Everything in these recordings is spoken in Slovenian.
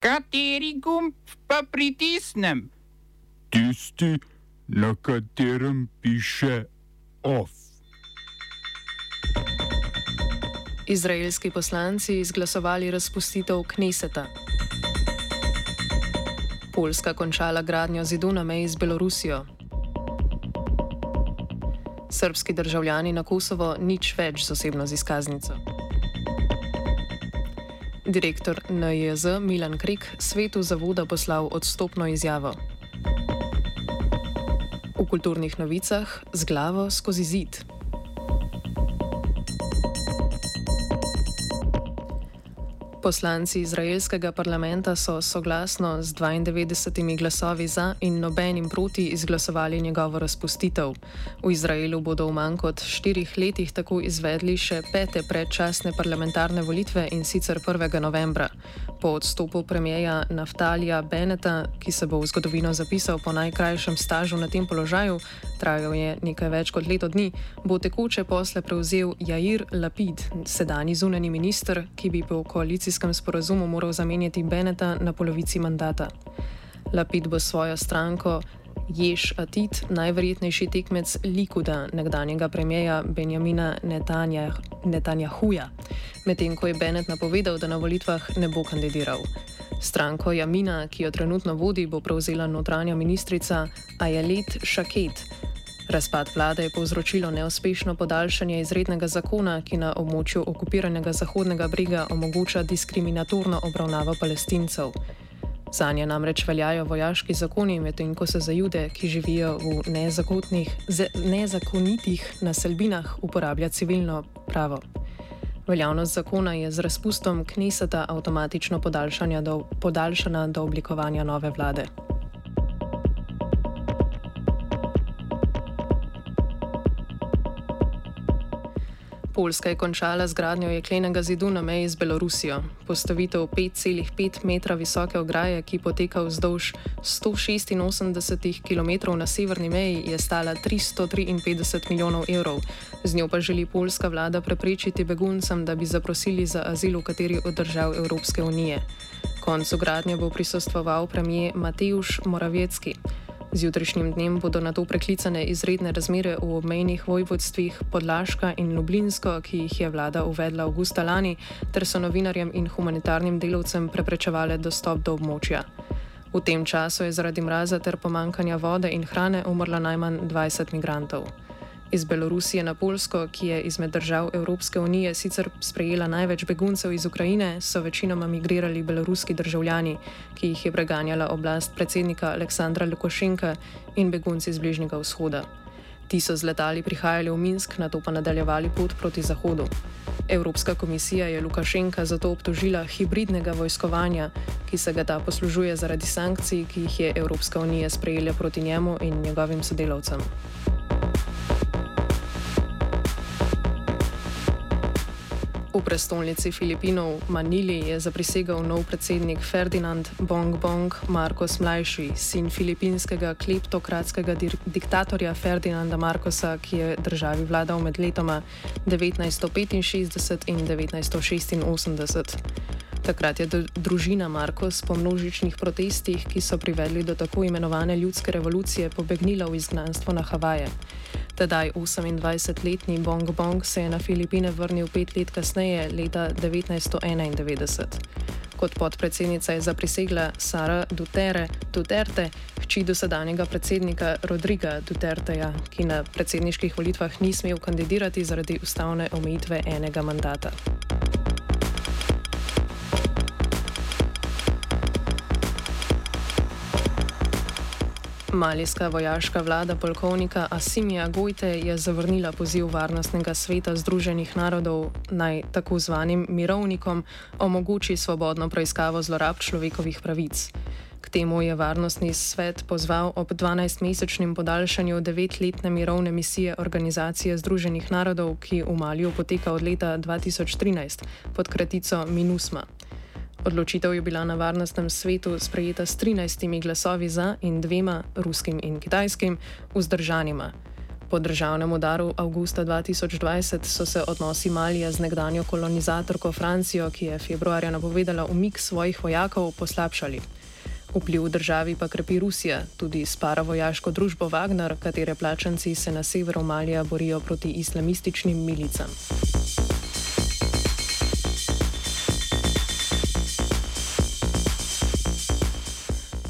Kateri gumb pa pritisnem? Tisti, na katerem piše OF. Izraelski poslanci izglasovali razpustitev Kneseta. Poljska končala gradnjo zidu na meji z Belorusijo. Srbski državljani na Kosovo nič več z osebno izkaznico. Direktor NJZ Milan Krik svetu zavoda poslal odstopno izjavo. V kulturnih novicah z glavo skozi zid. Poslanci izraelskega parlamenta so soglasno z 92 glasovi za in nobenim proti izglasovali njegovo razpustitev. V Izraelu bodo v manj kot štirih letih tako izvedli še pete predčasne parlamentarne volitve in sicer 1. novembra. Po odstopu premijeja Naftalija Beneta, ki se bo v zgodovino zapisal po najkrajšem stažu na tem položaju, trajal je nekaj več kot leto dni, bo tekoče posle prevzel Jair Lapid, sedajni zunani minister, ki bi po koalicijskem sporazumu moral zamenjati Beneta na polovici mandata. Lapid bo svojo stranko Jež Atit, najverjetnejši tekmec Likuda, nekdanjega premijeja Benjamina Netanjahuja, medtem ko je Benet napovedal, da na volitvah ne bo kandidiral. Stranko Jamina, ki jo trenutno vodi, bo prevzela notranja ministrica Ayelet Shaket. Razpad vlade je povzročilo neuspešno podaljšanje izrednega zakona, ki na območju okupiranega Zahodnega brega omogoča diskriminatorno obravnavo palestincev. Za nje namreč veljajo vojaški zakoni, medtem ko se za jude, ki živijo v nezakonitih naselbinah, uporablja civilno pravo. Veljavnost zakona je z razpustom Kneseta avtomatično podaljšana do oblikovanja nove vlade. Poljska je končala z gradnjo jeklenega zidu na meji z Belorusijo. Postavitev 5,5 metra visoke ograje, ki poteka vzdolž 186 km na severni meji, je stala 353 milijonov evrov. Z njo pa želi polska vlada preprečiti beguncem, da bi zaprosili za azil v kateri od držav Evropske unije. Koncu gradnje bo prisostoval premijer Mateusz Moravetski. Z jutrišnjim dnem bodo na to preklicane izredne razmere v obmejnih vojvodstvih Podlaška in Ljublinsko, ki jih je vlada uvedla avgusta lani, ter so novinarjem in humanitarnim delavcem preprečevale dostop do območja. V tem času je zaradi mraza ter pomankanja vode in hrane umrlo najmanj 20 migrantov. Iz Belorusije na Polsko, ki je izmed držav Evropske unije sicer sprejela največ beguncev iz Ukrajine, so večinoma migrirali beloruski državljani, ki jih je preganjala oblast predsednika Aleksandra Lukašenka in begunci iz Bližnjega vzhoda. Ti so z letali prihajali v Minsk, na to pa nadaljevali pot proti zahodu. Evropska komisija je Lukašenka zato obtožila hibridnega vojskovanja, ki se ga ta poslužuje zaradi sankcij, ki jih je Evropska unija sprejela proti njemu in njegovim sodelavcem. V prestolnici Filipinov, Manili, je zaprisegal nov predsednik Ferdinand Bongbong Marcos Mlajši, sin filipinskega kleptokratskega diktatorja Ferdinanda Marcosa, ki je državi vladal med letoma 1965 in 1986. Takrat je družina Marcos po množičnih protestih, ki so privedli do tako imenovane ljudske revolucije, pobegnila v izgnanstvo na Havaje. Tedaj 28-letni Bong Bong se je na Filipine vrnil pet let kasneje, leta 1991. Kot podpredsednica je zaprisegla Sara Dutere, Duterte, hči dosedanjega predsednika Rodriga Duterteja, ki na predsedniških volitvah ni smel kandidirati zaradi ustavne omejitve enega mandata. Malijska vojaška vlada polkovnika Asimija Gojte je zavrnila poziv Varnostnega sveta Združenih narodov naj tako zvanim mirovnikom omogoči svobodno preiskavo zlorab človekovih pravic. K temu je Varnostni svet pozval ob 12-mesečnem podaljšanju devetletne mirovne misije Organizacije Združenih narodov, ki v Maliju poteka od leta 2013 pod kratico MINUSMA. Odločitev je bila na varnostnem svetu sprejeta s 13 glasovi za in dvema, ruskim in kitajskim, vzdržanima. Po državnem udaru avgusta 2020 so se odnosi Malija z nekdanjo kolonizatorko Francijo, ki je februarja napovedala umik svojih vojakov, poslabšali. Vpliv v državi pa krepi Rusija, tudi s paravojaško družbo Wagner, katere plačanci se na severu Malija borijo proti islamističnim milicam.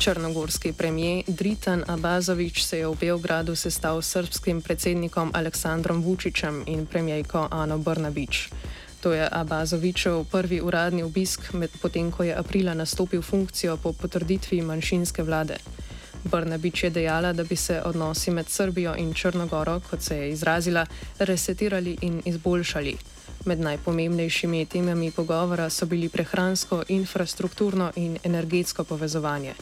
Črnogorski premijer Dritan Abazovič se je v Beogradu sestal s srpskim predsednikom Aleksandrom Vučićem in premijejko Ano Brnabič. To je Abazovičev prvi uradni obisk, med, potem ko je aprila nastopil funkcijo po potrditvi manjšinske vlade. Brnabič je dejala, da bi se odnosi med Srbijo in Črnogoro, kot se je izrazila, resetirali in izboljšali. Med najpomembnejšimi temami pogovora so bili prehransko, infrastrukturno in energetsko povezovanje.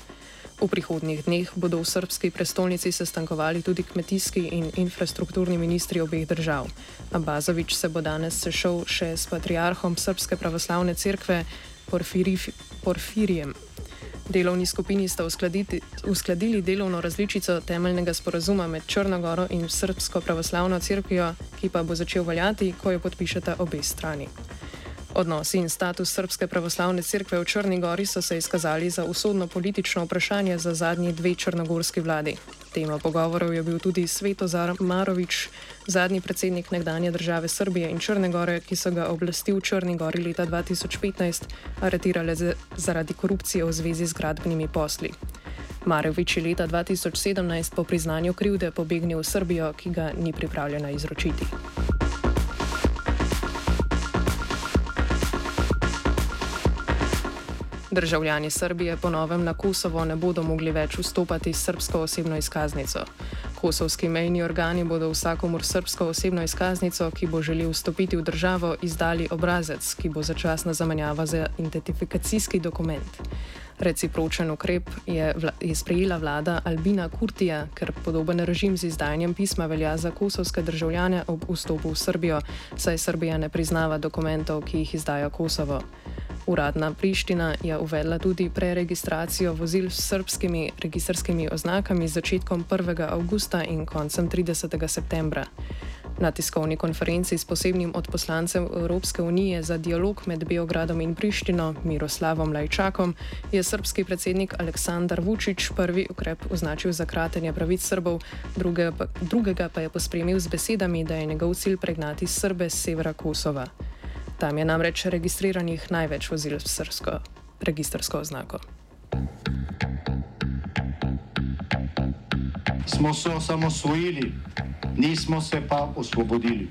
V prihodnjih dneh bodo v srpski prestolnici sestankovali tudi kmetijski in infrastrukturni ministri obeh držav. Abazovič se bo danes sešel še s patriarhom Srpske pravoslavne cerkve Porfirijem. Delovni skupini sta uskladili delovno različico temeljnega sporazuma med Črnogoro in Srpsko pravoslavno cerkvijo, ki pa bo začel veljati, ko jo podpišeta obe strani. Odnosi in status Srpske pravoslavne cerkve v Črni Gori so se izkazali za usodno politično vprašanje za zadnji dve črnogorski vladi. Tema pogovorov je bil tudi Svetozar Marovič, zadnji predsednik nekdanje države Srbije in Črne Gore, ki so ga oblasti v Črni Gori leta 2015 aretirale zaradi korupcije v zvezi z gradbenimi posli. Marovič je leta 2017 po priznanju krivde pobegnil v Srbijo, ki ga ni pripravljena izročiti. Državljani Srbije po novem na Kosovo ne bodo mogli več vstopati s srbsko osebno izkaznico. Kosovski mejni organi bodo vsakomur srbsko osebno izkaznico, ki bo želel vstopiti v državo, izdali obrazec, ki bo začasna zamenjava za identifikacijski dokument. Recipročen ukrep je, vla, je sprejela vlada Albina Kurtija, ker podoben režim z izdajanjem pisma velja za kosovske državljane ob vstopu v Srbijo, saj Srbija ne priznava dokumentov, ki jih izdaja Kosovo. Uradna Priština je uvedla tudi preregistracijo vozil s srpskimi registrskimi oznakami z začetkom 1. avgusta in koncem 30. septembra. Na tiskovni konferenci s posebnim odposlancem Evropske unije za dialog med Beogradom in Prištino, Miroslavom Lajčakom, je srpski predsednik Aleksandar Vučić prvi ukrep označil za kratenje pravic Srbov, druge drugega pa je pospremil z besedami, da je njegov cilj pregnati Srbe z severa Kosova. Tam je namreč registriranih največ vozil s srsko registrsko oznako. Smo se osamosvojili, nismo se pa osvobodili.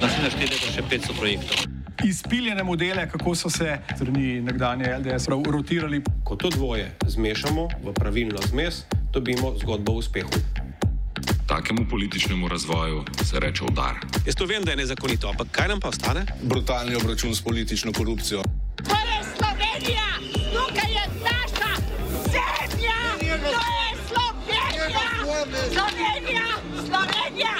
Naslednje število je še 500 projektov. Izpiljene modele, kako so se strani nekdanje LDS rotirali. Ko to dvoje zmešamo v pravilno zmes, dobimo zgodbo o uspehu. Takemu političnemu razvoju se reče udar. Jaz to vem, da je nezakonito, ampak kaj nam pa ostane? Brutalni obračun s politično korupcijo. To je Slovenija, tukaj je naša zemlja, to je Slovenija, Slovenija, Slovenija.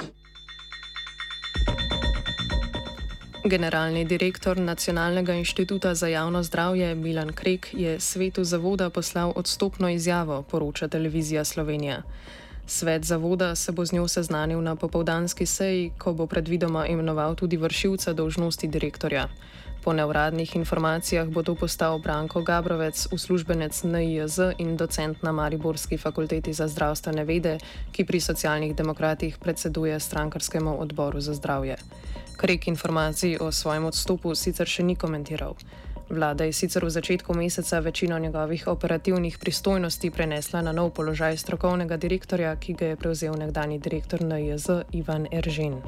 Generalni direktor Nacionalnega inštituta za javno zdravje Milan Krek je svetu zavoda poslal odstopno izjavo, poroča televizija Slovenija. Svet zavoda se bo z njo seznanil na popovdanski seji, ko bo predvidoma imenoval tudi vršilca dolžnosti direktorja. Po neuradnih informacijah bo to postal Branko Gabrovec, uslužbenec NIJZ in docent na Mariborski fakulteti za zdravstvene vede, ki pri socialnih demokratih predseduje strankarskemu odboru za zdravje. Krek informacij o svojem odstopu sicer še ni komentiral. Vlada je sicer v začetku meseca večino njegovih operativnih pristojnosti prenesla na nov položaj strokovnega direktorja, ki ga je prevzel nekdani direktor NJZ Ivan Eržin.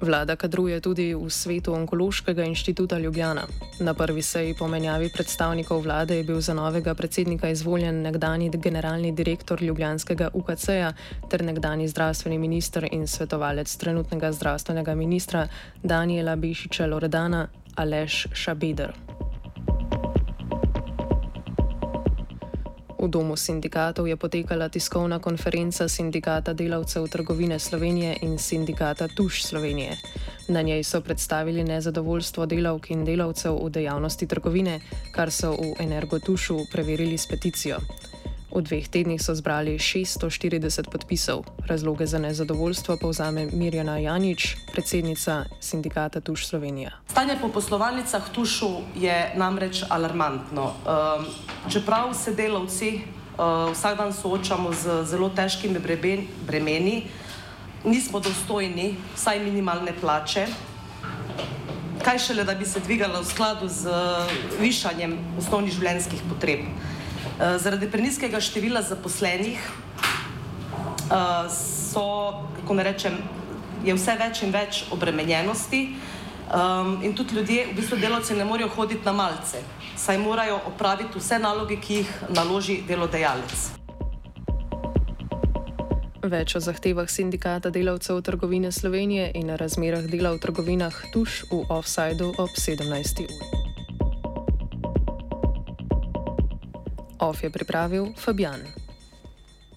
Vlada kadruje tudi v svetu Onkološkega inštituta Ljubljana. Na prvi seji pomenjavi predstavnikov vlade je bil za novega predsednika izvoljen nekdani generalni direktor Ljubljanskega UKC-ja ter nekdani zdravstveni minister in svetovalec trenutnega zdravstvenega ministra Daniela Bišiča Loredana Aleš Šabeder. Domu sindikatov je potekala tiskovna konferenca Sindikata delavcev trgovine Slovenije in Sindikata Tuš Slovenije. Na njej so predstavili nezadovoljstvo delavk in delavcev v dejavnosti trgovine, kar so v Energotušu preverili s peticijo. V dveh tednih so zbrali 640 podpisov. Razloge za nezadovoljstvo povzame Mirjana Janič, predsednica sindikata Tuš Slovenija. Stanje po poslovalnicah Tušu je namreč alarmantno. Um, čeprav se delavci uh, vsak dan soočamo z zelo težkimi bremeni, nismo dostojni vsaj minimalne plače. Kaj šele, da bi se dvigala v skladu z višanjem osnovnih življenjskih potreb. Eh, zaradi preniskega števila zaposlenih uh, so, kako ne rečem, je vse več in več obremenjenosti um, in tudi ljudje, v bistvu delavci, ne morejo hoditi na malce, saj morajo opraviti vse naloge, ki jih naloži delodajalec. Več o zahtevah sindikata delavcev trgovine Slovenije in razmerah dela v trgovinah tuš v offsajdu ob 17. uri. OF je pripravil Fabian.